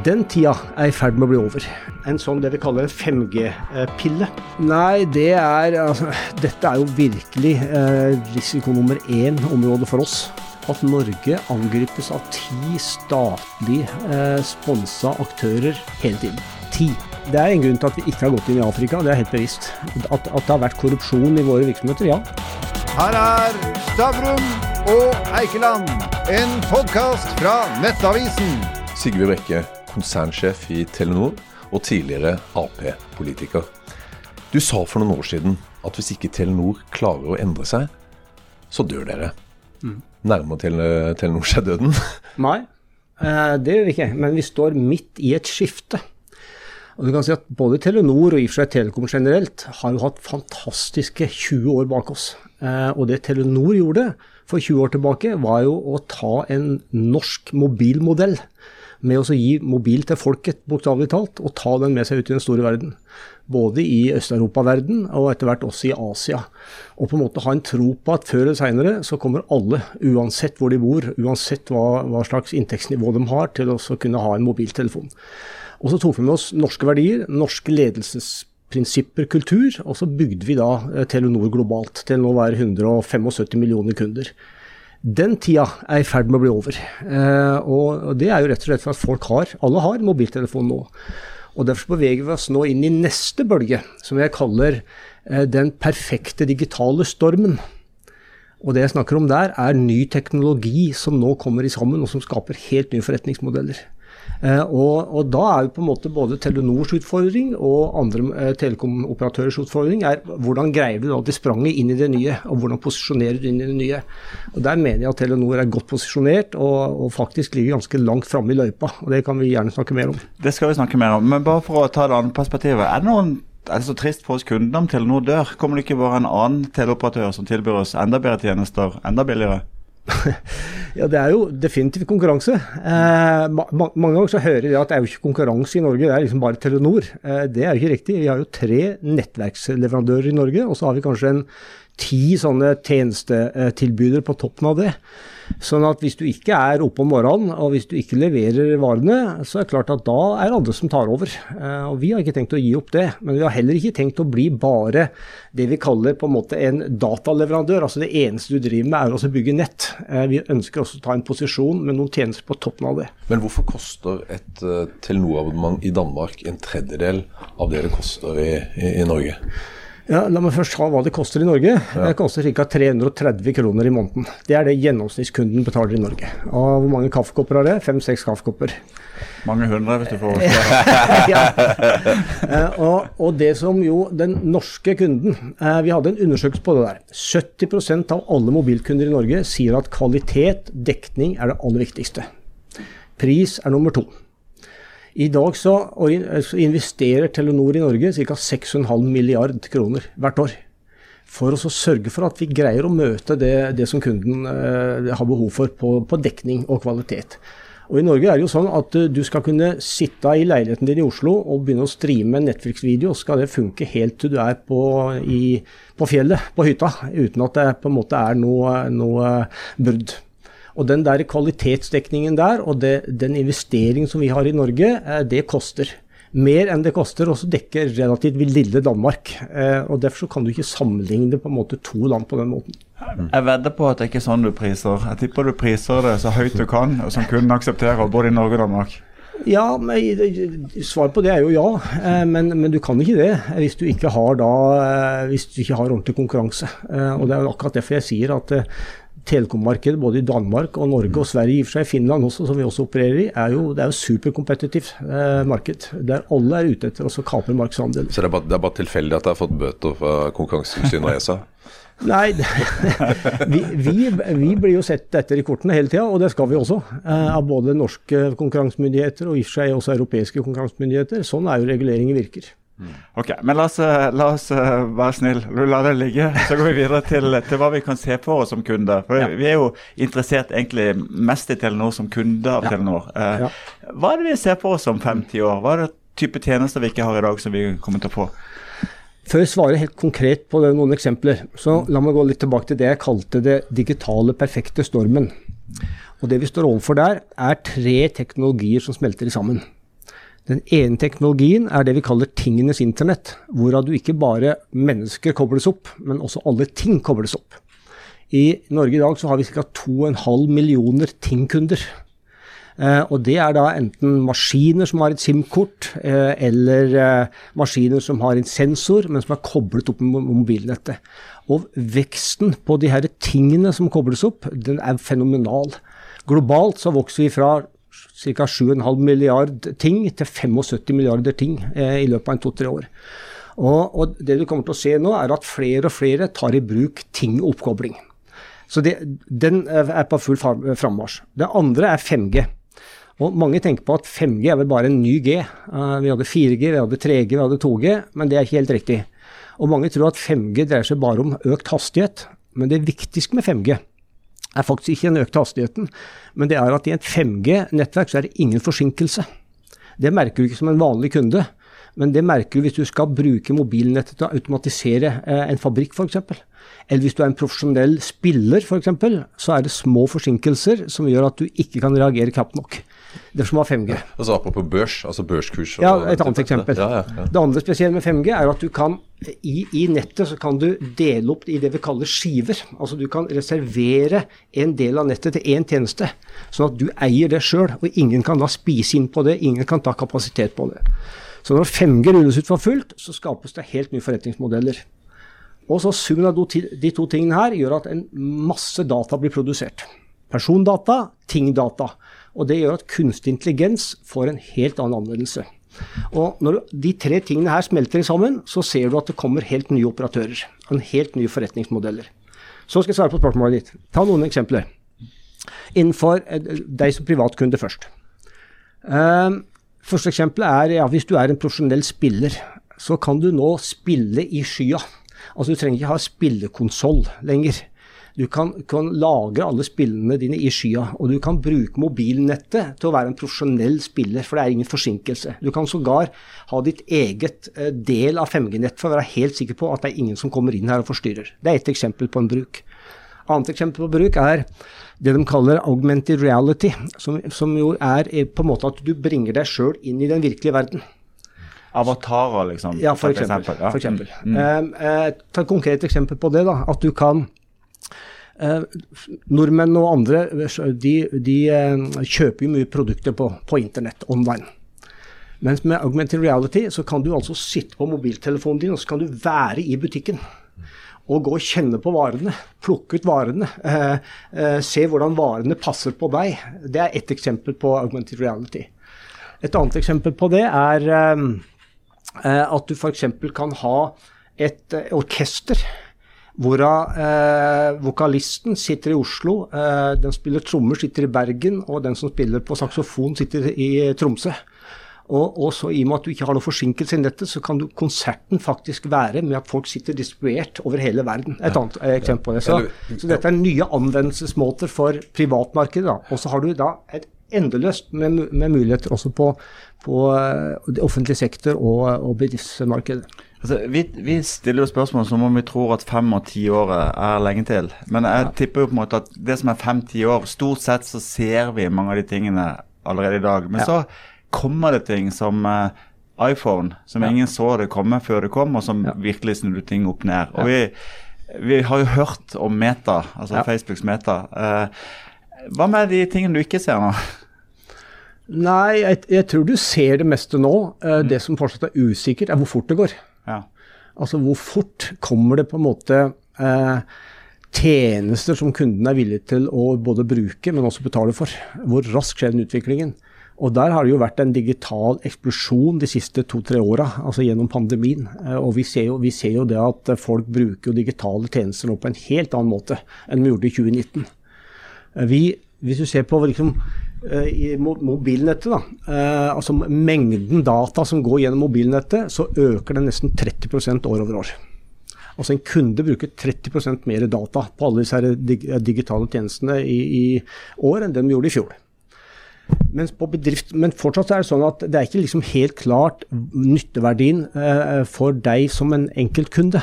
Den tida er i ferd med å bli over. En sånn det vi kaller en 5G-pille. Nei, det er altså, Dette er jo virkelig eh, risiko nummer én-området for oss. At Norge angripes av ti statlig eh, sponsa aktører hele tiden. Ti. Det er en grunn til at vi ikke har gått inn i Afrika, det er helt bevisst. At, at det har vært korrupsjon i våre virksomheter, ja. Her er Stavrum og Eikeland, en podkast fra Nettavisen. Sigve Brekke, konsernsjef i Telenor og tidligere Ap-politiker. Du sa for noen år siden at hvis ikke Telenor klarer å endre seg, så dør dere. Mm. Nærmer Telenor seg døden? Nei, eh, det gjør vi ikke. Men vi står midt i et skifte. Og du kan si at Både Telenor og i og for seg Telekom generelt har jo hatt fantastiske 20 år bak oss. Eh, og det Telenor gjorde for 20 år tilbake, var jo å ta en norsk mobilmodell med å gi mobil til folket, bokstavelig talt, og ta den med seg ut i den store verden. Både i Øst-Europa-verden og etter hvert også i Asia. Og på en måte ha en tro på at før eller seinere så kommer alle, uansett hvor de bor, uansett hva, hva slags inntektsnivå de har, til å kunne ha en mobiltelefon. Og så tok vi med oss norske verdier, norske ledelsesprinsipper, kultur, og så bygde vi da eh, Telenor globalt til nå å være 175 millioner kunder. Den tida er i ferd med å bli over. Eh, og det er jo rett og slett for at folk har, alle har mobiltelefon nå. Og Derfor beveger vi oss nå inn i neste bølge, som jeg kaller eh, den perfekte digitale stormen. Og det jeg snakker om der, er ny teknologi som nå kommer i sammen, og som skaper helt nye forretningsmodeller. Eh, og, og, da er jo på en måte både Telenors utfordring og andre eh, telekomoperatørers utfordring er hvordan greier du da det spranget inn i det nye, og hvordan posisjonerer du inn i det nye. Og Der mener jeg at Telenor er godt posisjonert og, og faktisk ligger ganske langt framme i løypa. og Det kan vi gjerne snakke mer om. Det skal vi snakke mer om. Men bare for å ta det andre perspektivet. Er det noen er det så trist for oss kundene om Telenor dør? Kommer det ikke bare en annen teleoperatør som tilbyr oss enda bedre tjenester, enda billigere? ja, det er jo definitivt konkurranse. Eh, ma mange ganger så hører jeg at det er jo ikke konkurranse i Norge, det er liksom bare Telenor. Eh, det er jo ikke riktig. Vi har jo tre nettverksleverandører i Norge, og så har vi kanskje en ti sånne tjenestetilbydere på toppen av det. Sånn at hvis du ikke er oppe om morgenen, og hvis du ikke leverer varene, så er det klart at da er det andre som tar over. Eh, og Vi har ikke tenkt å gi opp det, men vi har heller ikke tenkt å bli bare det vi kaller på en måte en dataleverandør. Altså det eneste du driver med er å bygge nett. Eh, vi ønsker også å ta en posisjon med noen tjenester på toppen av det. Men hvorfor koster et uh, Telenor-abonnement i Danmark en tredjedel av det det koster i, i, i Norge? Ja, La meg først ta hva det koster i Norge. Ja. Det koster ca. 330 kroner i måneden. Det er det gjennomsnittskunden betaler i Norge. Og hvor mange kaffekopper har det? Fem-seks kaffekopper. Mange hundre, hvis du får ja. Eh, og, og, det som jo den norske kunden eh, Vi hadde en undersøkelse på det der. 70% av alle mobilkunder i Norge sier at kvalitet, dekning, er det aller viktigste. Pris er nummer to. I dag så investerer Telenor i Norge ca. 6,5 milliard kroner hvert år. For å sørge for at vi greier å møte det, det som kunden eh, har behov for på, på, dekning og kvalitet. Og I Norge er det jo sånn at uh, du skal kunne sitte i leiligheten din i Oslo og begynne å streame en Netflix-video. Skal det funke helt til du er på, i, på fjellet, på hytta, uten at det på en måte er noe, noe brudd. Og den der kvalitetsdekningen der, og det, den investeringen som vi har i Norge, eh, det koster. Mer enn det koster å dekke relativt lille Danmark. Eh, og Derfor kan du ikke sammenligne på en måte to land på den måten. Jeg vedder på at det ikke er sånn du priser. Jeg tipper du priser det så høyt du kan, og som kunden aksepterer, både i Norge og Danmark. Ja, men Svaret på det er jo ja, eh, men, men, du kan ikke det hvis du ikke har, da, hvis du ikke har ordentlig konkurranse. Og Det er jo akkurat derfor jeg sier at telekommarkedet både i Danmark og Norge og Sverige, i og for seg Finland også, som vi også opererer i, er jo, det er jo superkompetitivt eh, marked. Der alle er ute etter å kapre markedsandel. Så det er, bare, det er bare tilfeldig at dere har fått bøter fra Konkurransetilsynet og ESA? Nei, vi, vi, vi, blir jo sett etter i kortene hele tida, og det skal vi også. Eh, av både norske konkurransemyndigheter og i og for seg også europeiske konkurransemyndigheter. Sånn er jo reguleringen virker. Ok, men la oss, eh, la oss uh, være snill. La det ligge. Så går vi videre til, til hva vi kan se for oss som kunder. For ja. Vi er jo interessert egentlig mest i Telenor som kunder av ja. Telenor. Eh, ja. Hva er det vi ser på oss om fem-ti år? Hva er det type tjenester vi ikke har i dag som vi kommer til å få? Før jeg svarer helt konkret på det, noen eksempler, så la meg gå litt tilbake til det jeg kalte det digitale perfekte stormen. Og Det vi står overfor der, er tre teknologier som smelter sammen. Den ene teknologien er det vi kaller tingenes internett, hvorav du ikke bare mennesker kobles opp, men også alle ting kobles opp. I Norge i dag så har vi ca. 2,5 millioner tingkunder. Eh, og det er da enten maskiner som har et SIM-kort, eh, eller eh, maskiner som har en sensor, men som er koblet opp med mobilnettet. Og veksten på de her tingene som kobles opp, den er fenomenal. Globalt så vokser vi fra ca. 7,5 milliard ting til 75 milliarder ting eh, i løpet av en to-tre år. Og, og, det du kommer til å se nå, er at flere og flere tar i bruk ting-oppkobling. Så det, den er på full frammarsj. Det andre er 5G. Og Mange tenker på at 5G er vel bare en ny G. Uh, vi hadde 4G, vi hadde 3G, vi hadde 2G, men det er ikke helt riktig. Og Mange tror at 5G dreier seg bare om økt hastighet. Men det viktigste med 5G er faktisk ikke den økte hastigheten, men det er at i et 5G-nettverk så er det ingen forsinkelse. Det merker du ikke som en vanlig kunde, men det merker du hvis du skal bruke mobilnettet til å automatisere eh, en fabrikk f.eks. Eller hvis du er en profesjonell spiller f.eks., så er det små forsinkelser som gjør at du ikke kan reagere kjapt nok. Det som var 5G. Altså Apropos børs, altså børskurs. ja, Et annet eksempel. Ja, ja, ja. Det andre spesielle med 5G er at du kan i, i, nettet så kan du dele opp i det vi kaller skiver. Altså Du kan reservere en del av nettet til én tjeneste, sånn at du eier det sjøl. Og ingen kan da spise inn på det, ingen kan ta kapasitet på det. Så når 5G rulles ut for fullt, så skapes det helt nye forretningsmodeller. Og så Summen av de to tingene her gjør at en masse data blir produsert. Persondata, tingdata. Og det gjør at kunstig intelligens får en helt annen anvendelse. Og når de tre tingene her smelter sammen, så ser du at det kommer helt nye operatører. En helt nye forretningsmodeller. Så skal jeg svare på spørsmålet ditt. Ta noen eksempler. Innenfor eh, deg som privatkunde først. Uh, første eksempel er ja, hvis du er en profesjonell spiller, så kan du nå spille i skya. Altså Du trenger ikke ha spillekonsoll lenger. Du kan, kan, lagre alle spillene dine i skya, og du kan bruke mobilnettet til å være en profesjonell spiller, for det er ingen forsinkelse. Du kan sågar ha ditt eget eh, del av 5G-nett for å være helt sikker på at det er ingen som kommer inn her og forstyrrer. Det er ett eksempel på en bruk. Annet eksempel på bruk er det de kaller augmented reality, som, som jo er eh, på en måte at du bringer deg sjøl inn i den virkelige verden. Avatarer, liksom? Ja, for eksempel. For eksempel. Mm. Um, uh, ta et konkret eksempel på det. da, At du kan Eh, nordmenn og andre de, de eh, kjøper jo mye produkter på, på internett, online. Mens med augmented reality så kan du altså sitte på mobiltelefonen din og så kan du være i butikken. Og gå og kjenne på varene, plukke ut varene, eh, eh, se hvordan varene passer på deg. Det er ett eksempel på augmented reality. Et annet eksempel på det er eh, eh at du f.eks. kan ha et orkester Hvorav eh, vokalisten sitter i Oslo, eh, den spiller trommer sitter i Bergen, og den som spiller på saksofon sitter i Tromsø. Og, og så I og med at du ikke har noe forsinkelse i nettet, så kan du, konserten faktisk være med at folk sitter distribuert over hele verden. Et annet ja. eksempel på det. Så, så, dette er nye anvendelsesmåter for privatmarkedet. Og så har du da et endeløst med, med muligheter også på, på uh, offentlig sektor og, og bedriftsmarkedet. Altså, vi, vi, stiller jo spørsmål som om vi tror at fem og ti år er lenge til. Men jeg ja. tipper jo på en måte at det som er fem-ti år Stort sett så ser vi mange av de tingene allerede i dag. Men ja. så kommer det ting som uh, iPhone, som ja. ingen så det komme før det kom, og som virkelig snudde ting opp ned. Og vi, vi, har jo hørt om Meta, altså Facebooks Meta. Uh, hva med de tingene du ikke ser nå? Nei, jeg, jeg, tror du ser det meste nå. Uh, mm. Det som fortsatt er usikkert, er hvor fort det går. Ja. Altså hvor fort kommer det på en måte eh, tjenester som kunden er villig til å både bruke, men også betale for? Hvor raskt skjer den utviklingen? Og der har det jo vært en digital eksplosjon de siste to-tre åra, altså gjennom pandemien. Eh, og vi ser, jo, vi ser, jo, det at folk bruker digitale tjenester nå på en helt annen måte enn vi gjorde i 2019. Eh, vi, hvis du ser på liksom, i mobilnettet, da, eh, altså mengden data som går gjennom mobilnettet, så øker den nesten 30% år over år. Altså En kunde bruker 30% mer data på alle disse digitale tjenestene i, i år enn det de gjorde i fjor. Bedrift, men fortsatt er det sånn at det er ikke liksom helt klart nytteverdien eh, for deg som en enkeltkunde.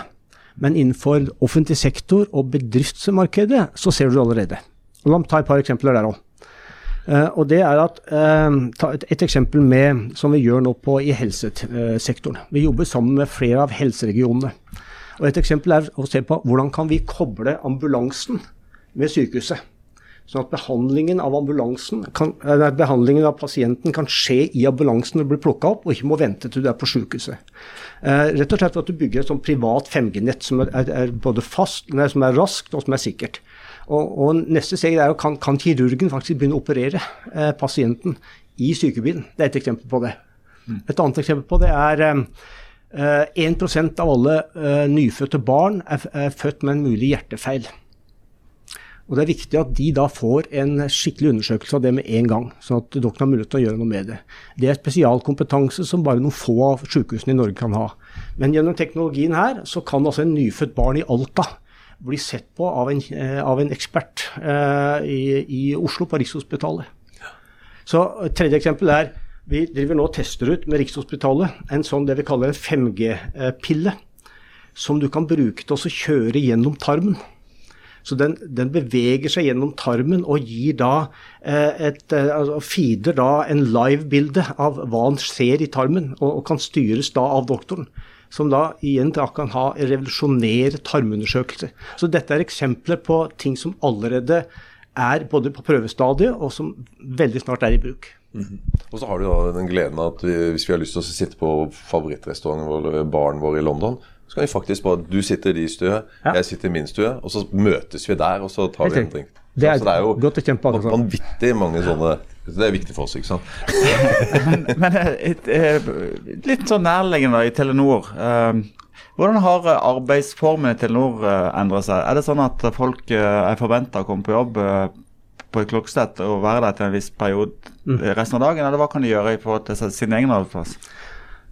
Men innenfor offentlig sektor og bedriftsmarkedet så ser du det allerede. La meg ta et par eksempler der òg. Uh, og det er at, uh, ta et, eksempel med, som vi gjør nå på, i helsesektoren. Vi jobber sammen med flere av helseregionene. Og Et eksempel er å se på hvordan kan vi koble ambulansen med sykehuset. Sånn at behandlingen av, kan, behandlingen av pasienten kan skje i ambulansen og bli plukka opp, og ikke må vente til du er på sykehuset. Eh, rett og slett at du bygger et sånn privat 5G-nett som er, er, både fast, nei, som er raskt og som er sikkert. Og, og Neste steg er kan, kan kirurgen faktisk begynne å operere eh, pasienten i sykebilen. Det er et eksempel på det. Mm. Et annet eksempel på det er eh, 1% av alle eh, nyfødte barn er, er født med en mulig hjertefeil. Og Det er viktig at de da får en skikkelig undersøkelse av det med en gang, sånn at dere har mulighet til å gjøre noe med det. Det er spesialkompetanse som bare noen få av sykehusene i Norge kan ha. Men gjennom teknologien her så kan altså en nyfødt barn i Alta bli sett på av en, eh, av en ekspert eh, i, i, Oslo, på Rikshospitalet. Så Tredje eksempel er vi driver nå og tester ut med Rikshospitalet en sånn det vi kaller en 5G-pille, som du kan bruke til å kjøre gjennom tarmen. Så den, den, beveger seg gjennom tarmen og gir da eh, et, altså feeder da en live-bilde av hva han ser i tarmen, og, og, kan styres da av doktoren. Som da igjen da kan ha revolusjonere tarmundersøkelser. Så dette er eksempler på ting som allerede er både på prøvestadiet, og som veldig snart er i bruk. Mm -hmm. Og så har du da den gleden at vi, hvis vi har lyst til å sitte på favorittrestauranten vår, baren vår i London, så kan vi faktisk bare Du sitter i din stue, ja. jeg sitter i min stue, og så møtes vi der, og så tar vi en drink. Det er, så, det er jo godt å kjempe, altså. vanvittig mange sånne Det er viktig for oss, ikke sant? men, men et, et, litt sånn nærliggende i Telenor. Uh, hvordan har arbeidsformen i Telenor uh, endret seg? Er det sånn at folk er forventa å komme på jobb på et klokkestett og være der til en viss periode mm. resten av dagen, eller hva kan de gjøre i forhold til sin egen arbeidsplass?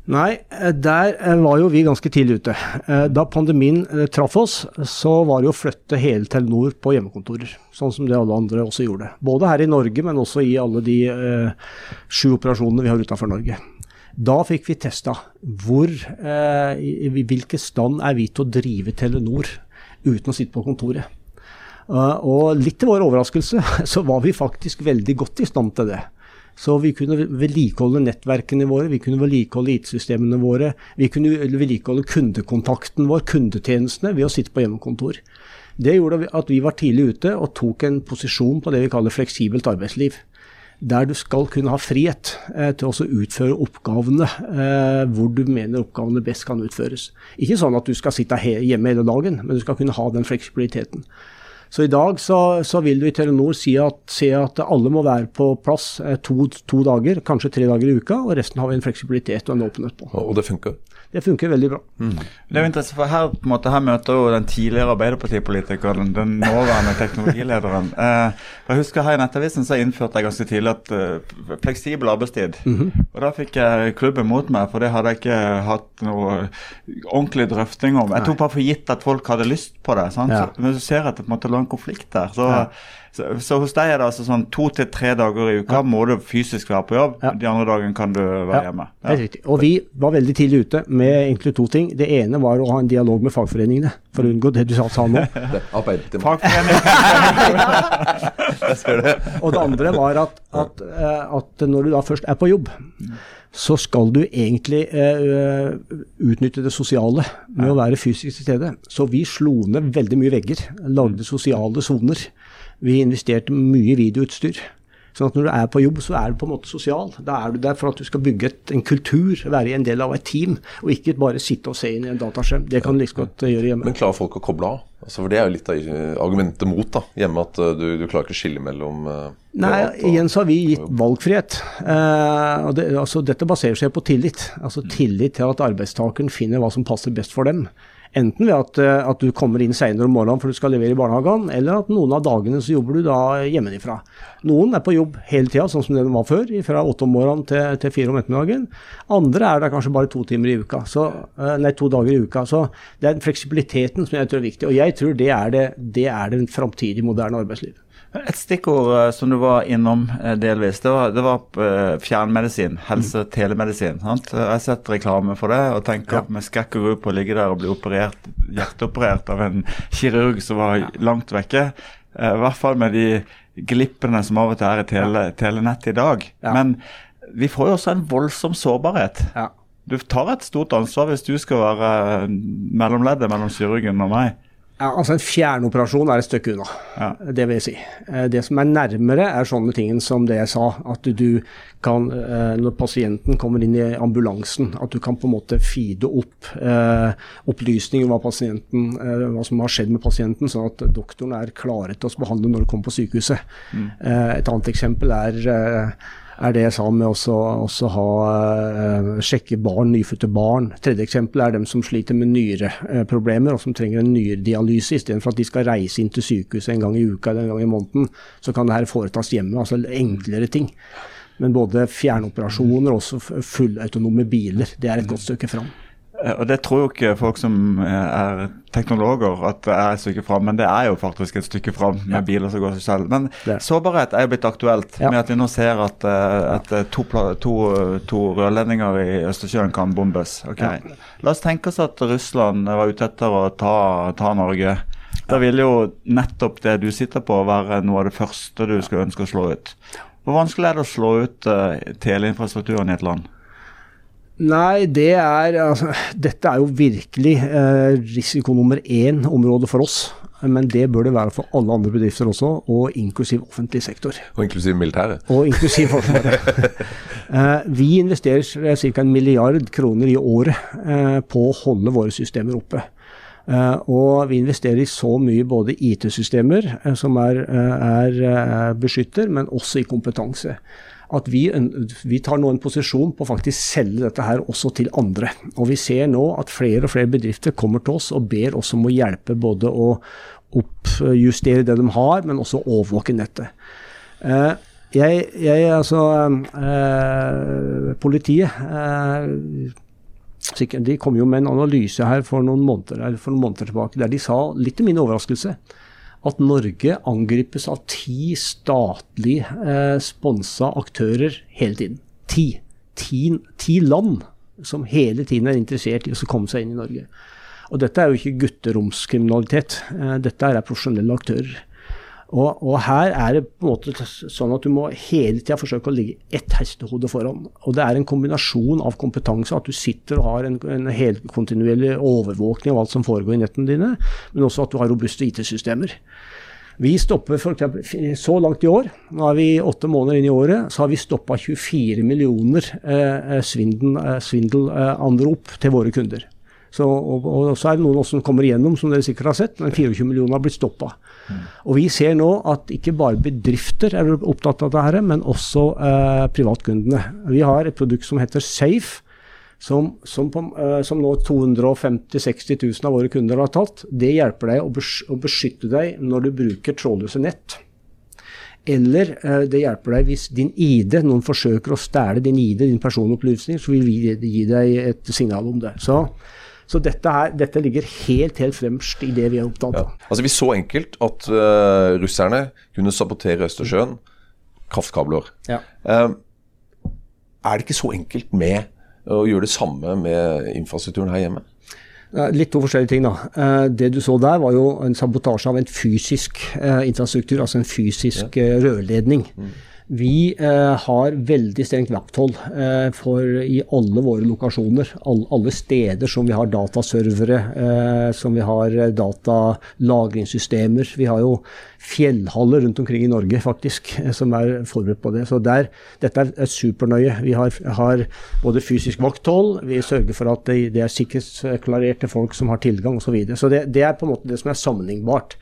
Nei, eh, der eh, var jo vi ganske tidlig ute. Eh, da pandemien traff oss, så var det å flytte hele Telenor på hjemmekontorer. Sånn som det alle andre også gjorde. Både her i Norge, men også i alle de eh, sju operasjonene vi har utenfor Norge. Da fikk vi testa hvor, eh, i hvilken stand er vi til å drive Telenor uten å sitte på kontoret. Uh, og litt til vår overraskelse så var vi faktisk veldig godt i stand til det. Så vi kunne vedlikeholde nettverkene våre, vi kunne vedlikeholde IT-systemene våre. Vi kunne vedlikeholde kundekontakten vår, kundetjenestene, ved å sitte på hjemmekontor. Det gjorde at vi var tidlig ute og tok en posisjon på det vi kaller fleksibelt arbeidsliv. Der du skal kunne ha frihet eh, til å utføre oppgavene eh, hvor du mener oppgavene best kan utføres. Ikke sånn at du skal sitte hjemme hele dagen, men du skal kunne ha den fleksibiliteten. Så i dag så, så vil du i Telenor si at, si at, alle må være på plass eh, to, to, dager, kanskje tre dager i uka, og resten har vi en fleksibilitet og en åpenhet på. Og det funker? Det funker veldig bra. Mm. Det er jo interessant, for her, på en måte, her møter jo den tidligere Arbeiderpartipolitikeren den nåværende teknologilederen. Eh, jeg husker Her i Nettavisen så innførte jeg ganske tidlig at uh, fleksibel arbeidstid. Mm -hmm. Og Da fikk jeg klubben mot meg, for det hadde jeg ikke hatt noe ordentlig drøfting om. Jeg tok bare for gitt at folk hadde lyst på det. Ja. Så, men du ser at det på en måte lå en konflikt der. så ja. Så, så, hos deg er det altså sånn to til tre dager i uka ja. må du fysisk være på jobb. Ja. De andre dagene kan du være ja, hjemme. Ja. Helt riktig. Og vi var veldig tidlig ute med egentlig to ting. Det ene var å ha en dialog med fagforeningene for å unngå det du sa, sa nå. og det andre var at, at, eh, at, når du da først er på jobb, så skal du egentlig uh, utnytte det sosiale med å være fysisk til stede. Så vi slo ned veldig mye vegger. Lagde sosiale soner. Vi investerte mye videoutstyr. Sånn at når du er på jobb, så er du på en måte sosial. Da er du der for at du skal bygge et, en kultur, være en del av et team, og ikke bare sitte og se inn i en dataskjerm. Det kan du like godt gjøre hjemme. Men klarer folk å koble av? Altså, for Det er jo litt av argumentet mot da, hjemme, at uh, du, du, klarer ikke å skille mellom uh, Nei, igjen så har vi gitt valgfrihet. Uh, og det, altså, dette baserer seg på tillit. Altså Tillit til at arbeidstakeren finner hva som passer best for dem. Enten ved at, eh, at du kommer inn senere om morgenen for du skal levere i barnehagen, eller at noen av dagene så jobber du da hjemmefra. Noen er på jobb hele tida, sånn som det var før, fra åtte om morgenen til, til fire om ettermiddagen. Andre er der kanskje bare to timer i uka, så, eh, nei, to dager i uka. Så det er den fleksibiliteten som jeg tror er viktig. Og jeg tror det er det, det, er det framtidige moderne arbeidslivet. Et stikkord uh, som du var innom uh, delvis, det var, det var uh, fjernmedisin. Helse- og telemedisin. Sant? Jeg har sett reklame for det og tenker ja. med skrekk og gå på å ligge der og bli operert, hjerteoperert av en kirurg som var ja. langt vekke. I hvert fall med de glippene som av og til er i tele, telenettet i dag. Ja. Men vi får jo også en voldsom sårbarhet. Ja. Du tar et stort ansvar hvis du skal være mellomleddet mellom kirurgen og meg. Ja, altså En fjernoperasjon er et stykke unna, Ja. det vil jeg si. Eh, Det som er nærmere, er sånne ting som det jeg sa. At du kan, eh, når pasienten kommer inn i ambulansen, at du kan på en måte feede opp eh, opplysninger om hva, hva som har skjedd med pasienten, sånn at doktoren er klare til å behandle når du kommer på sykehuset. Eh, Et annet eksempel er er det jeg sa med også, også ha, eh, sjekke barn, nyfødte barn. Tredje eksempel er dem som sliter med nyreproblemer og som trenger en nyredialyse. Istedenfor at de skal reise inn til sykehuset en gang i uka eller en gang i måneden, så kan det her foretas hjemme. Altså enklere ting. Men både fjernoperasjoner og også fullautonome biler, det er et godt stykke fram. Eh, Og Det tror jo ikke folk som eh, er teknologer at det er et stykke fram, men det er jo faktisk et stykke fram med biler som går seg selv. Men Det sårbarhet er jo blitt aktuelt Ja. med at vi nå ser at, eh, at to, to, to rørledninger i Østersjøen kan bombes. Okay. Ja. La oss tenke oss at Russland var ute etter å ta, ta Norge. Da vil jo nettopp det du sitter på være noe av det første du skulle ønske å slå ut. Hvor vanskelig er det å slå ut uh, teleinfrastrukturen i et land? Nei, det er altså, Dette er jo virkelig eh, risiko nummer én-område for oss. Men det bør det være for alle andre bedrifter også, og inklusiv offentlig sektor. Og inklusiv militæret. Og inklusiv Forsvaret. Eh, vi investerer ca. en milliard kroner i året eh, på å holde våre systemer oppe. Uh, og vi investerer i så mye både IT-systemer, uh, som er, uh, er eh, beskytter, men også i kompetanse. At vi, vi tar nå en posisjon på å faktisk selge dette her også til andre. Og vi ser nå at flere og flere bedrifter kommer til oss og ber oss om å hjelpe både å oppjustere det de har, men også overvåke nettet. Eh, jeg, jeg, altså eh, Politiet eh, De kom jo med en analyse her for noen måneder, for noen måneder tilbake der de sa, litt til min overraskelse, at Norge angripes av ti statlig eh, sponsa aktører hele tiden. Ti. ti. Ti land som hele tiden er interessert i å komme seg inn i Norge. Og dette er jo ikke gutteromskriminalitet. Eh, dette er profesjonelle aktører. Og, og, her er det på en måte sånn at du må hele tida forsøke å ligge ett hestehode foran. Og det er en kombinasjon av kompetanse, at du sitter og har en, en helkontinuerlig overvåkning av alt som foregår i nettene dine, men også at du har robuste IT-systemer. Vi stopper for eksempel, Så langt i år, nå er vi åtte måneder inn i året, så har vi stoppa 24 millioner eh, svindel, eh, svindelanrop til våre kunder. Så, og, og, så er det noen som kommer igjennom, som dere sikkert har sett, men 24 millioner har blitt stoppa. Mm. Og vi ser nå at ikke bare bedrifter er opptatt av dette, men også eh, privatkundene. Vi har et produkt som heter Safe, som, som, på, uh, som nå 250 000-60 000 av våre kunder har tatt. Det hjelper deg å, bes å beskytte deg når du bruker trådløse nett. Eller uh, det hjelper deg hvis din ID, noen forsøker å stjele din ID, din personopplysning, så vil vi gi deg et signal om det. Så, så dette, her, dette, ligger helt helt fremst i det vi er opptatt av. Ja. Altså Vi så enkelt at uh, russerne kunne sabotere Østersjøen. Kraftkabler. Ja. Uh, er det ikke så enkelt med å gjøre det samme med infrastrukturen her hjemme? Litt to forskjellige ting, da. Det du så der, var jo en sabotasje av en fysisk infrastruktur, altså en fysisk rørledning. Mm. Vi eh, har veldig strengt vakthold eh, for i alle våre lokasjoner. All, alle steder som vi har dataservere, eh, som vi har datalagringssystemer. Vi har jo fjellhaller rundt omkring i Norge faktisk, som er forberedt på det. Så der, dette er supernøye. Vi har, har, både fysisk vakthold, vi sørger for at det, det er sikkerhetsklarerte folk som har tilgang osv. Så, videre. så det, det er på en måte det som er sammenlignbart.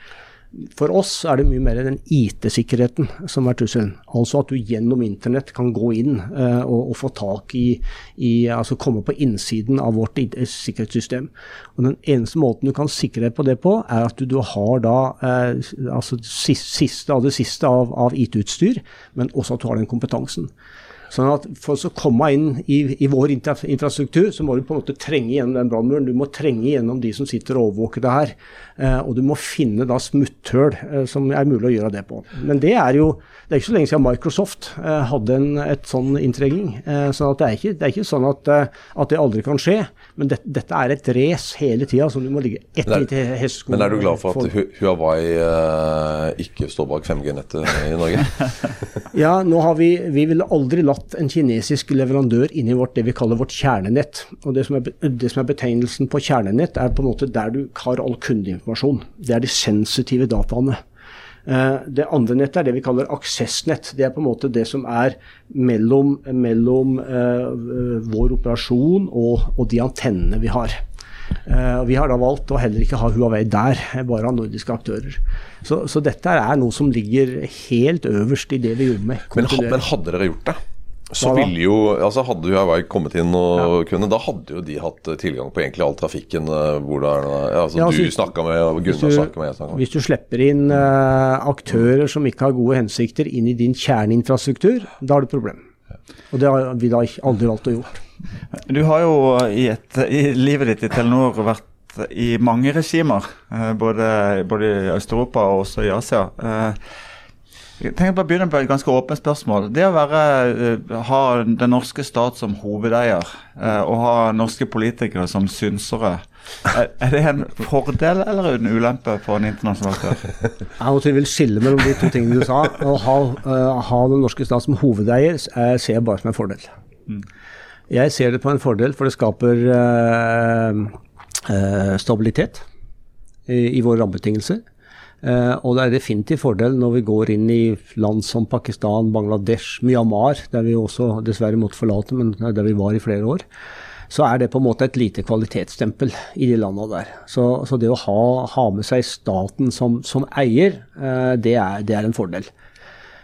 For oss er det mye mer den IT-sikkerheten som er trusselen. Altså at du gjennom internett kan gå inn uh, og, og, få tak i, i, Altså komme på innsiden av vårt sikkerhetssystem. Og Den eneste måten du kan sikre deg på det på, er at du, du har da uh, altså siste av det siste av, av IT-utstyr, men også at du har den kompetansen. Sånn at For å komme inn i, i vår infrastruktur, så må du på en måte trenge gjennom den brannmuren. Du må trenge gjennom de som sitter og overvåker det her. Eh, og du må finne da smutthull eh, som er mulig å gjøre det på. Men det er jo det er ikke så lenge siden Microsoft eh, hadde en et sånn inntrenging. Eh, så det er, ikke, det, er ikke, sånn at, at, det aldri kan skje. Men det, dette er et race hele tida som du må ligge etter i hesteskolen. Men er du glad for at Huawei eh, ikke står bak 5G-nettet i Norge? ja, nå har vi, vi ville aldri latt en kinesisk leverandør inn i vårt, det vi kaller vårt kjernenett. Og det som, er, det som er betegnelsen på kjernenett, er på en måte der du har all kundeinformasjon informasjon. Det er de sensitive dataene. Eh, det andre nettet er det vi kaller aksessnett. Det er på en måte det som er mellom, mellom uh, vår operasjon og, og, de antennene vi har. Uh, vi har da valgt å heller ikke ha Huawei der, bare ha nordiske aktører. Så, så, dette er noe som ligger helt øverst i det vi jobber med. Men, men hadde dere gjort det? Så ville jo, altså Hadde Huawei kommet inn og ja. kunne, da hadde jo de hatt tilgang på egentlig all trafikken. Eh, hvor det er, altså, ja, altså, Du snakka med, og Gunnar snakka med. Snakket med. Hvis du slipper inn uh, aktører som ikke har gode hensikter inn i din kjerneinfrastruktur, da har du problem. Og det har vi da aldri valgt å gjøre. Du har jo i, et, i livet ditt i Telenor vært i mange regimer, eh, både, både i Øst-Europa og også i Asia. Uh, jeg tenker bare begynne på et ganske åpent spørsmål. Det å være, uh, ha den norske stat som hovedeier uh, og ha norske politikere som synsere, er, det en fordel eller en ulempe for en internasjonal aktør? Jeg vil skille mellom de to tingene du sa. Å ha, uh, ha den norske stat som hovedeier jeg ser jeg bare som en fordel. Mm. Jeg ser det på en fordel, for det skaper stabilitet i, i våre rammebetingelser. Uh, og det er definitivt fordel når vi går inn i land som Pakistan, Bangladesh, Myanmar, der vi også dessverre måtte forlate, men der vi var i flere år. Så er det på en måte et lite kvalitetsstempel i de landene der. Så, så det å ha, ha, med seg staten som, som eier, uh, det, er, det, er, en fordel.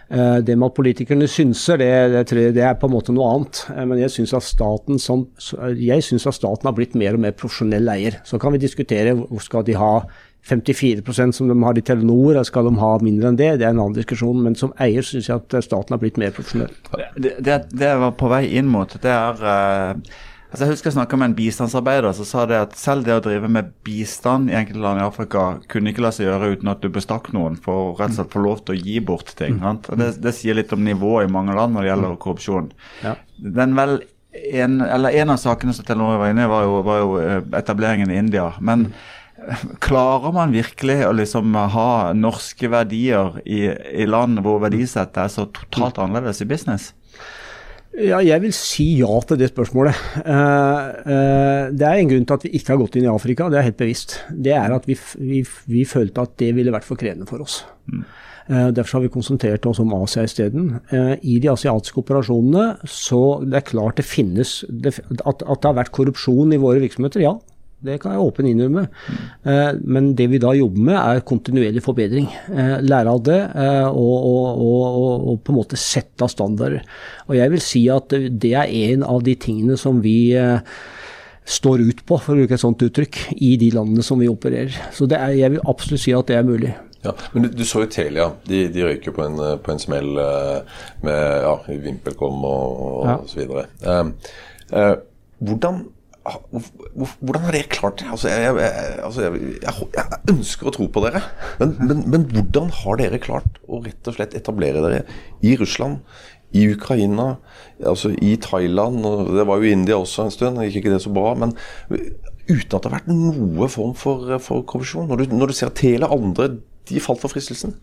Uh, det med at politikerne synser, det, det, det, er på en måte noe annet. men jeg syns at, at staten har blitt mer og mer profesjonell eier. Så kan vi diskutere hvor skal de ha 54% som de har i Telenor, skal de ha mindre enn det? Det er en annen diskusjon. Men som eier syns jeg at staten har blitt mer profesjonell. Det, det, det var på vei inn mot, det er uh, altså Jeg husker jeg snakka med en bistandsarbeider som sa det at selv det å drive med bistand i enkelte land i Afrika kunne ikke la seg gjøre uten at du bestakk noen for rett og slett få lov til å gi bort ting. Mm. Det, det, sier litt om nivået i mange land når det gjelder korrupsjon. Ja. Den vel en, eller en av sakene som Telenor var inne i, var jo, var jo eh, etableringen i India. men mm Klarer man virkelig å liksom ha norske verdier i, i land hvor verdisettet er så totalt annerledes i business? Ja, jeg vil si ja til det spørsmålet. Uh, uh, det er en grunn til at vi ikke har gått inn i Afrika, det er helt bevisst. Det er at vi, vi, vi følte at det ville vært for krevende for oss. Mm. Uh, derfor har vi konsentrert oss om Asia isteden. I de asiatiske operasjonene så det er klart det finnes det, at, at det har vært korrupsjon i våre virksomheter, ja. Det kan jeg åpen innrømme. Mm. Men det vi da jobber med, er kontinuerlig forbedring. Eh, lære av det eh, og, og, og, og, på en måte sette av standarder. Og jeg vil si at det er en av de tingene som vi står ut på, for å bruke et sånt uttrykk, i de landene som vi opererer. Så er, jeg vil absolutt si at det er mulig. Ja, men du, du så jo Telia. De, de røyker på en, på en smell med ja, VimpelCom og, og, ja. og så videre. Eh, eh, hvordan hvordan har dere klart det? Altså, jeg, jeg, altså, jeg, jeg, ønsker å tro på dere, men, men, men, hvordan har dere klart å rett og slett etablere dere i Russland, i Ukraina, altså i Thailand, og det var jo India også en stund, gikk ikke det så bra, men uten at det har vært noe form for, for korrupsjon? Når du, når du ser Telia andre, de falt for fristelsen?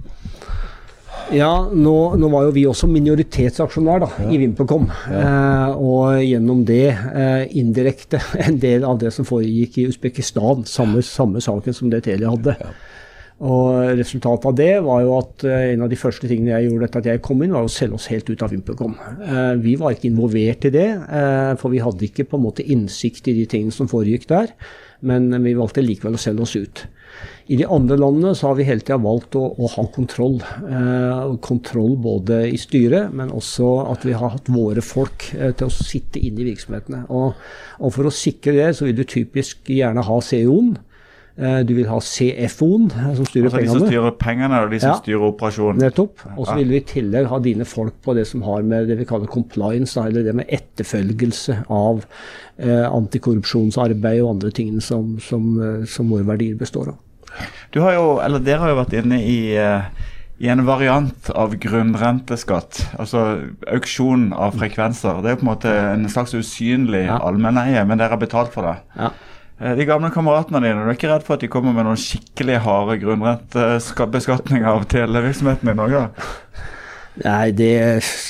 Ja, nå, nå, var jo vi også minoritetsaksjonær da, ja. i VimpelCom. Ja. Eh, og gjennom det eh, indirekte en del av det som foregikk i Usbekistan. Samme, samme saken som det Telia hadde. Ja. Og Resultatet av det var jo at eh, en av de første tingene jeg gjorde etter at jeg kom inn, var å selge oss helt ut av VimpelCom. Eh, vi var ikke involvert i det, eh, for vi hadde ikke på en måte innsikt i de tingene som foregikk der. Men vi valgte likevel å selge oss ut. I de andre landene så har vi hele tida valgt å, å, ha kontroll. Eh, kontroll både i styret, men også at vi har hatt våre folk eh, til å sitte inn i virksomhetene. Og, og, for å sikre det, så vil du typisk gjerne ha CEO-en. Eh, du vil ha CFO-en, eh, som styrer Altså de som pengene. styrer pengene, og de som Ja. styrer operasjonen. Nettopp. Og så vil vi i tillegg ha dine folk på det som har med det vi kaller compliance, eller det med etterfølgelse av eh, antikorrupsjonsarbeid og andre tingene som, som, som våre verdier består av. Du har jo, eller Dere har jo vært inne i, eh, i en variant av grunnrenteskatt. Altså auksjon av frekvenser. Det er jo på en måte en slags usynlig Ja. allmenneie, men dere har betalt for det. Ja. Eh, De gamle kameratene dine, du er ikke redd for at de kommer med noen skikkelig harde grunnrentebeskatninger av televirksomheten i Norge? Nei, det,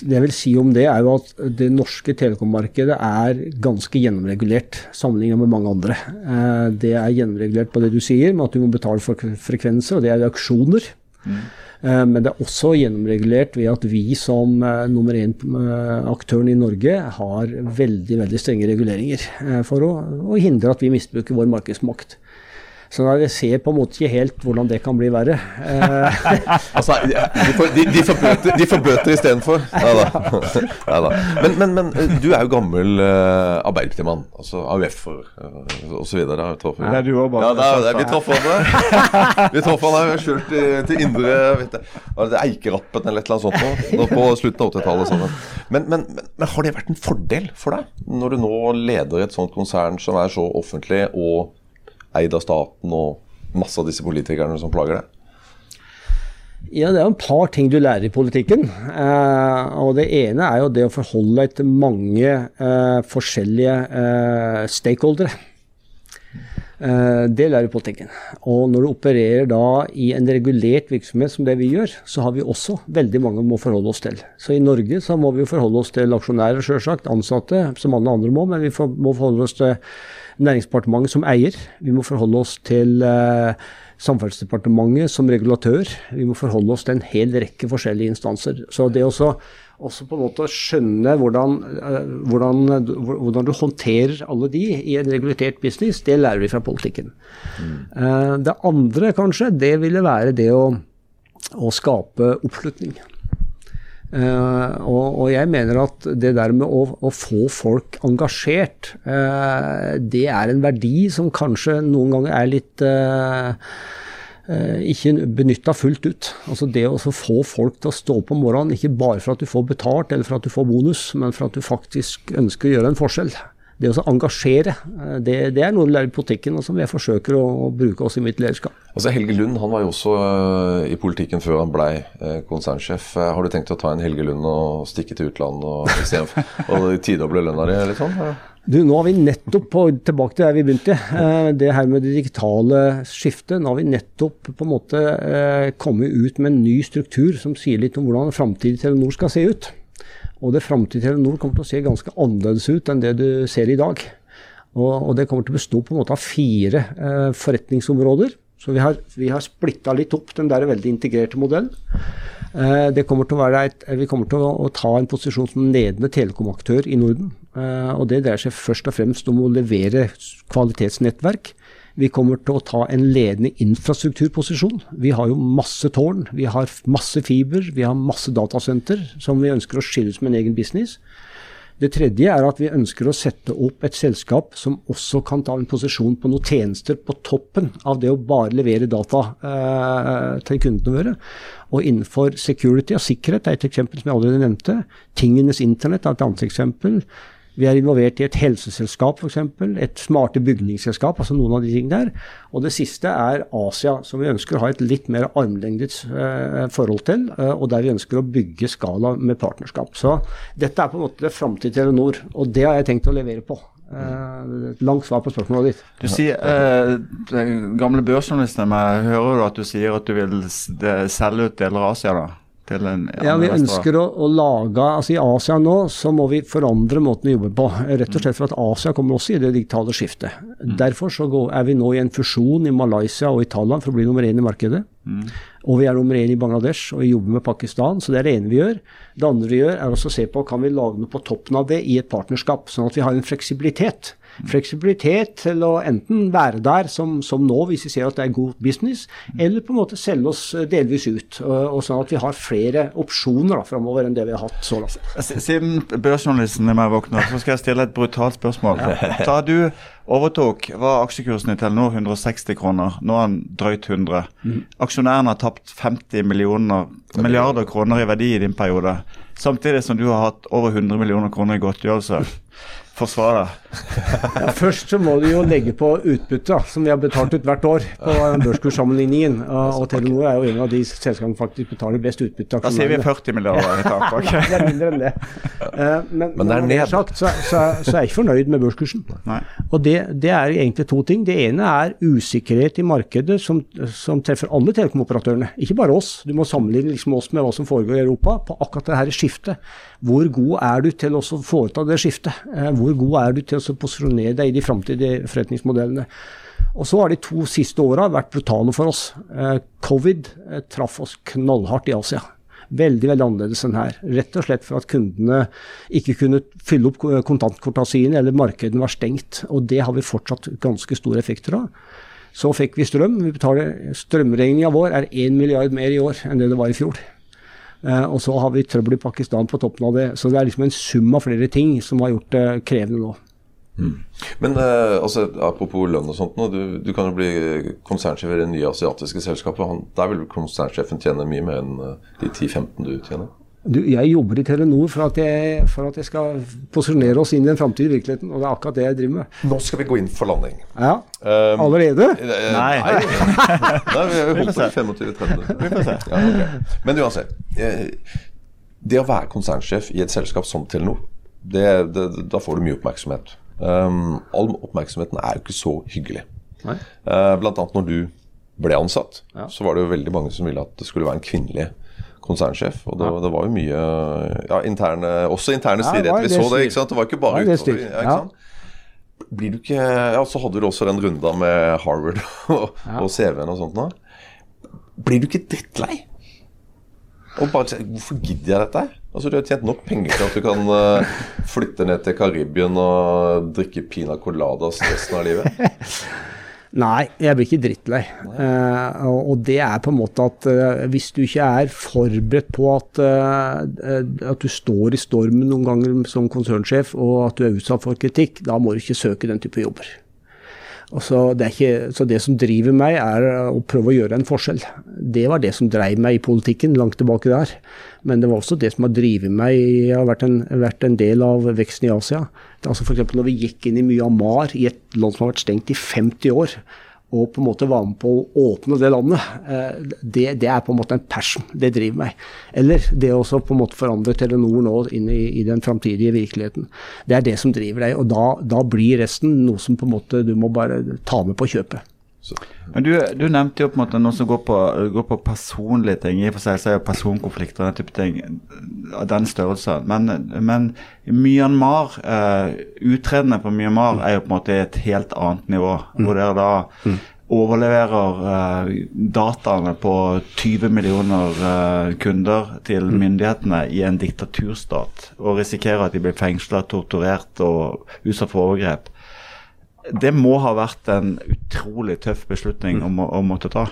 det jeg vil si om det, er jo at det norske telekommarkedet er ganske gjennomregulert sammenlignet med mange andre. Eh, Det er gjennomregulert på det du sier, med at du må betale for frekvenser, og det er auksjoner. Mm. Men det er også gjennomregulert ved at vi som eh, nummer én-aktøren i Norge har veldig veldig strenge reguleringer eh, for å, å hindre at vi misbruker vår markedsmakt. Så jeg ser på en måte ikke helt hvordan det kan bli verre. Eh, Altså, de får, de, de får bøter, de får bøter istedenfor. Nei da. Neida. Men, men, men eh, du er jo gammel uh, Arbeiderpartimann. Altså AUF-er uh, osv. Er du òg, bare. Ja, det er, det er, vi traff hverandre. Vi traff hverandre. Kjørt til, indre vet det Eikerappen eller et eller annet sånt nå, nå på slutten av 80-tallet. Sånn. Men, men, men, men har det vært en fordel for deg, når du nå leder et sånt konsern som er så offentlig og eid av staten og masse av disse politikerne som plager deg? Ja, det er jo et par ting du lærer i politikken. Eh, og Det ene er jo det å forholde deg til mange eh, forskjellige eh, stakeholdere. Eh, det lærer politikken. Og når du opererer da i en regulert virksomhet som det vi gjør, så har vi også veldig mange vi må forholde oss til. Så i Norge så må vi forholde oss til aksjonærer, sjølsagt, ansatte, som alle andre må, men vi må forholde oss til Næringsdepartementet som eier. Vi må forholde oss til eh, Samferdselsdepartementet som regulatør. Vi må forholde oss til en hel rekke forskjellige instanser. Så det også, også på en måte å skjønne hvordan, eh, hvordan, hvordan du håndterer alle de i en regulert business, det lærer vi fra politikken. Eh, det andre kanskje, det ville være det å, å skape oppslutning. Eh, og, og jeg mener at det der med å, å få folk engasjert, uh, det er en verdi som kanskje noen ganger er litt uh, ikke benytta fullt ut. Altså Det å få folk til å stå opp om morgenen, ikke bare for at du får betalt eller for at du får bonus, men for at du faktisk ønsker å gjøre en forskjell. Det å engasjere, eh, det, det er noe vi lærer i politikken, og som jeg forsøker å, å bruke også i mitt lederskap. Altså Helge Lund han var jo også øh, i politikken før han blei øh, konsernsjef. Eh, Har du tenkt å ta en Helge Lund og stikke til utlandet og, og tidoble lønna di? Sånn? Du, nå har vi nettopp, på, tilbake til der vi begynte, eh, det her med det digitale skiftet. Nå har vi nettopp på en måte eh, kommet ut med en ny struktur som sier litt om hvordan framtidig Telenor skal se ut. Og det framtidige Telenor kommer til å se ganske annerledes ut enn det du ser i dag. Og, og det kommer til å bestå på en måte av fire eh, forretningsområder. Så vi har, vi har splitta litt opp den der veldig integrerte modellen. Eh, kommer et, vi kommer til å, å ta en posisjon som ledende telekomaktør i Norden. Eh, og Det dreier seg først og fremst om å levere kvalitetsnettverk. Vi kommer til å ta en ledende infrastrukturposisjon. Vi har jo masse tårn, vi har masse fiber, vi har masse datasenter som vi ønsker å skille ut som en egen business. Det tredje er at vi ønsker å sette opp et selskap som også kan ta en posisjon på noen tjenester på toppen av det å bare levere data eh, til kundene våre. Og innenfor security og sikkerhet er et eksempel som jeg allerede nevnte. Tingenes internett er et annet eksempel. Vi er involvert i et helseselskap f.eks., et smarte bygningsselskap, altså noen av de tingene der. Og det siste er Asia, som vi ønsker å ha et litt mer armlengdes eh, forhold til, eh, og der vi ønsker å bygge skala med partnerskap. Så dette er på en måte det til Telenor, og det har jeg tenkt å levere på. Eh, langt svar på spørsmålet ditt. Du sier, eh, gamle børsjournalisten hører du at du sier at du vil selge ut deler av Asia da? Til en Ja, vi ønsker å, å lage altså I Asia nå så må vi forandre måten vi jobber på. Rett og slett for at Asia kommer også i det digitale skiftet. Derfor så går, er vi nå i en fusjon i Malaysia og i Thailand for å bli nummer én i markedet. Og vi er nummer én i Bangladesh og vi jobber med Pakistan, så det er det ene vi gjør. Det andre vi gjør, er også å se på kan vi lage noe på toppen av det i et partnerskap, sånn at vi har en fleksibilitet. Fleksibilitet til å enten være der som, som nå, hvis vi ser at det er god business, eller på en måte selge oss delvis ut. Og, sånn at vi har flere opsjoner da, framover enn det vi har hatt så langt. Siden børsjournalisten er meg våkna, så skal jeg stille et brutalt spørsmål. Da du overtok, var aksjekursen i Telenor 160 kroner. Nå er den drøyt 100. Mm. Aksjonærene har tapt 50 millioner, milliarder kroner i verdi i din periode. Samtidig som du har hatt over 100 millioner kroner i godtgjørelse. Forsvare ja, først så må du jo legge på utbytte, som vi har betalt ut hvert år på børskurssammenligningen. Og, og Telenor er jo en av de selskapene som faktisk betaler best utbytte. Da sier vi 40 milliarder i tap. Okay. det er mindre enn det. Uh, men, men det er ned. Sagt, så, så, så, er jeg ikke fornøyd med børskursen. Nei. Og det, det, er egentlig to ting. Det ene er usikkerhet i markedet som, som treffer alle telekomoperatørene, ikke bare oss. Du må sammenligne liksom oss med hva som foregår i Europa på akkurat det her skiftet. Hvor god er du til å foreta det skiftet? Uh, hvor god er du til å posisjonere deg i de framtidige forretningsmodellene? Og så har de to siste åra vært brutale for oss. Uh, covid traff oss knallhardt i Asia veldig veldig annerledes enn her. Rett og slett for at kundene ikke kunne fylle opp kontantkorta sine, eller markedene var stengt. Og det har vi fortsatt ganske store effekter av. Så fikk vi strøm. Vi Strømregninga vår er 1 milliard mer i år enn det det var i fjor. Og så har vi trøbbel i Pakistan på toppen av det. Så det er liksom en sum av flere ting som har gjort det krevende nå. Mm. Men eh, altså, apropos lønn og sånt, nå, du, du, kan jo bli konsernsjef i det nye asiatiske selskapet. Han, der vil konsernsjefen tjene mye mer enn eh, de 10-15 du tjener? Du, jeg jobber i Telenor for at, jeg, for at jeg skal posisjonere oss inn i den framtidige virkeligheten. Og det er akkurat det jeg driver med. Nå skal vi gå inn for landing. Ja, um, Allerede? Eh, nei. nei. nei vi har holdt på i 25-30 Vi får se. Ja, okay. Men uansett. Det å være konsernsjef i et selskap som Telenor, det, det, da får du mye oppmerksomhet. Um, all oppmerksomheten er jo ikke så hyggelig. Uh, blant annet når du ble ansatt, ja. så var det jo veldig mange som ville at det skulle være en kvinnelig konsernsjef. Og det, ja. det var jo mye ja, interne, også interne stridigheter. Vi så det, ikke sant? Det var ikke bare utover. Ja, Blir du ikke Ja, så hadde du også den runda med Harvard og, og CV-en og sånt nå. Blir du ikke drittlei? Og bare Hvorfor gidder jeg dette? Altså, Du har tjent nok penger til at du kan uh, flytte ned til Karibien og drikke pina coladas resten av livet? Nei, jeg blir ikke drittlei. Uh, og det er på en måte at uh, hvis du ikke er forberedt på at, at du står i stormen noen ganger som konsernsjef, og at du er utsatt for kritikk, da må du ikke søke den type jobber. Så det, ikke, så det, som driver meg, er å prøve å gjøre en forskjell. Det var det som drev meg i politikken langt tilbake der. Men det var også det som har drevet meg Jeg har vært en, vært en del av veksten i Asia. Altså F.eks. når vi gikk inn i Myanmar, i et land som har vært stengt i 50 år, og på en måte være med på å åpne det landet, eh, det, det, er på en måte en passion. Det driver meg. Eller det å på en måte forandre Telenor nå inn i, i den framtidige virkeligheten. Det er det som driver deg. Og da, da, blir resten noe som på en måte du må bare ta med på kjøpet. Men du, du, nevnte jo på en måte noe som går på, går på personlige ting. I og for seg så er jo personkonflikter og den type ting av den størrelsen. Men, men Myanmar, eh, utredende på Myanmar er jo på en måte et helt annet nivå. Mm. Hvor dere da mm. overleverer eh, dataene på 20 millioner eh, kunder til mm. myndighetene i en diktaturstat. Og risikerer at de blir fengsla, torturert og utsatt for overgrep det må ha vært en utrolig tøff beslutning å, å måtte ta.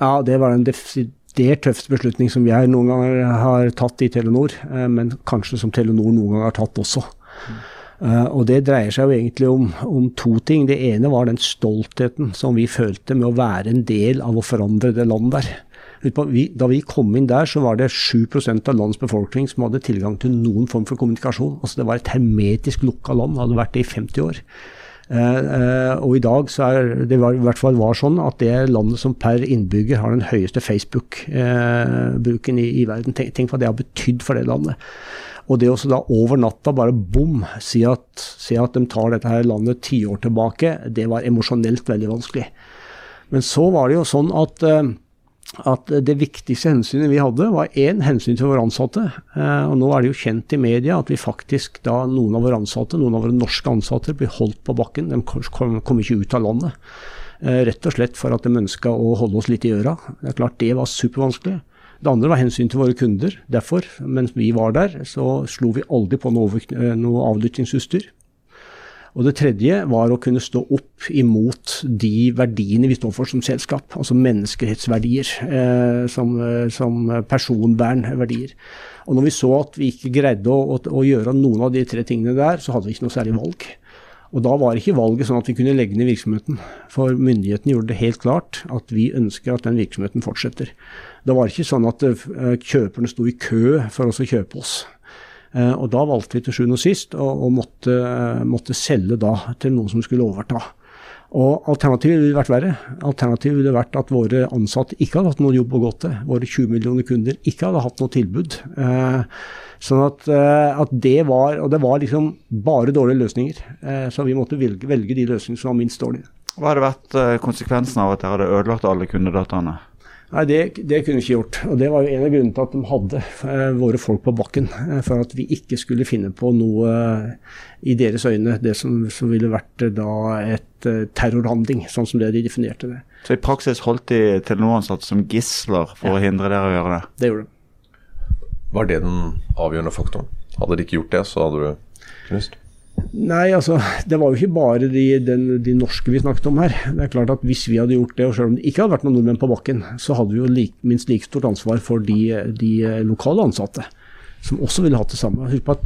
Ja, det var en desidert tøff beslutning som jeg noen ganger har tatt i Telenor, eh, men kanskje som Telenor noen ganger har tatt også. Mm. Uh, og Det dreier seg jo egentlig om, om, to ting. Det ene var den stoltheten som vi følte med å være en del av å forandre det landet der. Vi, da vi kom inn der, så var det 7% av landets befolkning som hadde tilgang til noen form for kommunikasjon. Altså Det var et hermetisk lukka land, hadde vært det i 50 år. Eh, eh, og i dag så er det i hvert fall var sånn at det landet som per innbygger har den høyeste Facebook-bruken i, i, verden. Tenk, tenk hva det har betydd for det landet. Og det å da over natta bare bom si at, si at de tar dette her landet tiår tilbake, det var emosjonelt veldig vanskelig. Men så var det jo sånn at at det viktigste hensynet vi hadde, var én hensyn til våre ansatte. Eh, og nå er det jo kjent i media at vi faktisk da noen av våre ansatte, noen av våre norske ansatte, blir holdt på bakken. De kom, kom ikke ut av landet. Eh, rett og slett for at de ønska å holde oss litt i øra. Det er klart det var supervanskelig. Det andre var hensyn til våre kunder. Derfor, mens vi var der, så slo vi aldri på noe, noe avlyttingsutstyr. Og det tredje var å kunne stå opp imot de verdiene vi står for som selskap. Altså menneskerettsverdier, eh, som, eh, som personvernverdier. Og når vi så at vi ikke greide å, å, å, gjøre noen av de tre tingene der, så hadde vi ikke noe særlig valg. Og da var ikke valget sånn at vi kunne legge ned virksomheten. For myndighetene gjorde det helt klart at vi ønsker at den virksomheten fortsetter. Det var ikke sånn at eh, kjøperne sto i kø for oss å kjøpe oss. Eh, og da valgte vi til sjuende og sist å, måtte, måtte, selge da til noen som skulle overta. Og Alternativet ville vært verre. Alternativet ville vært at våre ansatte ikke hadde hatt noen jobb å gå til. Våre 20 millioner kunder ikke hadde hatt noe tilbud. Eh, sånn at, eh, at, det var Og det var liksom bare dårlige løsninger. Eh, så vi måtte velge, velge de løsningene som var minst dårlige. Hva hadde vært eh, konsekvensen av at dere hadde ødelagt alle kundedataene? Nei, det, det, kunne vi ikke gjort. Og Det var jo en av grunnene til at de hadde eh, våre folk på bakken. Eh, for at vi ikke skulle finne på noe eh, i deres øyne det som, som ville vært eh, da et terrorhandling, sånn som det de definerte det. Så i praksis holdt de Telenor-ansatte som gisler for ja. å hindre dere å gjøre det? Det gjorde de. Var det den avgjørende faktoren? Hadde de ikke gjort det, så hadde du knust? Nei, altså, det var jo ikke bare de, den, de, norske vi snakket om her. Det er klart at Hvis vi hadde gjort det, og selv om det ikke hadde vært noen nordmenn på bakken, så hadde vi jo like, minst like stort ansvar for de, de lokale ansatte som også ville hatt det samme. Husk på at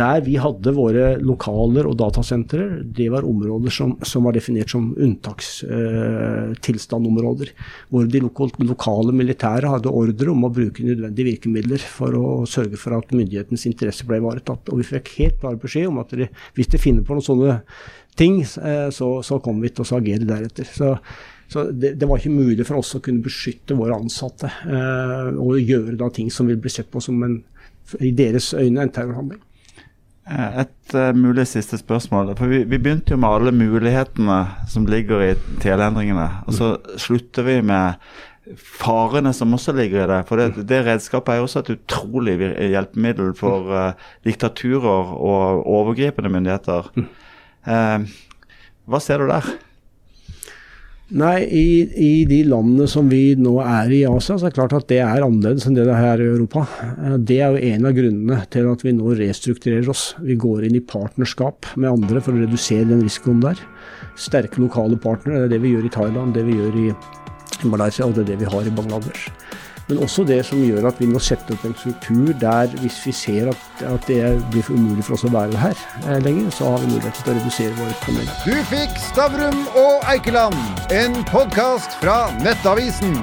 Der vi hadde våre lokaler og datasentre, det var områder som, som var definert som unntakstilstandområder. Eh, hvor de lokale militære hadde ordre om å bruke nødvendige virkemidler for å sørge for at myndighetens interesse ble ivaretatt. Og vi fikk helt klar beskjed om at hvis de finner på noen sånne ting, eh, så, så kommer vi til å agere deretter. Så så det, det, var ikke mulig for oss å kunne beskytte våre ansatte eh, og gjøre da ting som vil bli sett på som en i deres øyne en terrorhandling. Eh, et uh, mulig siste spørsmål. For vi, vi, begynte jo med alle mulighetene som ligger i teleendringene. Og så slutter vi med farene som også ligger i det. For det, det redskapet er jo også et utrolig hjelpemiddel for uh, diktaturer og overgripende myndigheter. Uh, hva ser du der? Nei, i, i, de landene som vi nå er i Asia, så er det klart at det er annerledes enn det det er i Europa. Eh, det er jo en av grunnene til at vi nå restrukturerer oss. Vi går inn i partnerskap med andre for å redusere den risikoen der. Sterke lokale partnere, det er det vi gjør i Thailand, det vi gjør i Malaysia og det er det vi har i Bangladesh. Men også det som gjør at vi må sette opp en struktur der hvis vi ser at, at det blir for umulig for oss å være her eh, lenger, så har vi mulighet til å redusere våre paneler. Du fikk Stavrum og Eikeland, en podkast fra Nettavisen.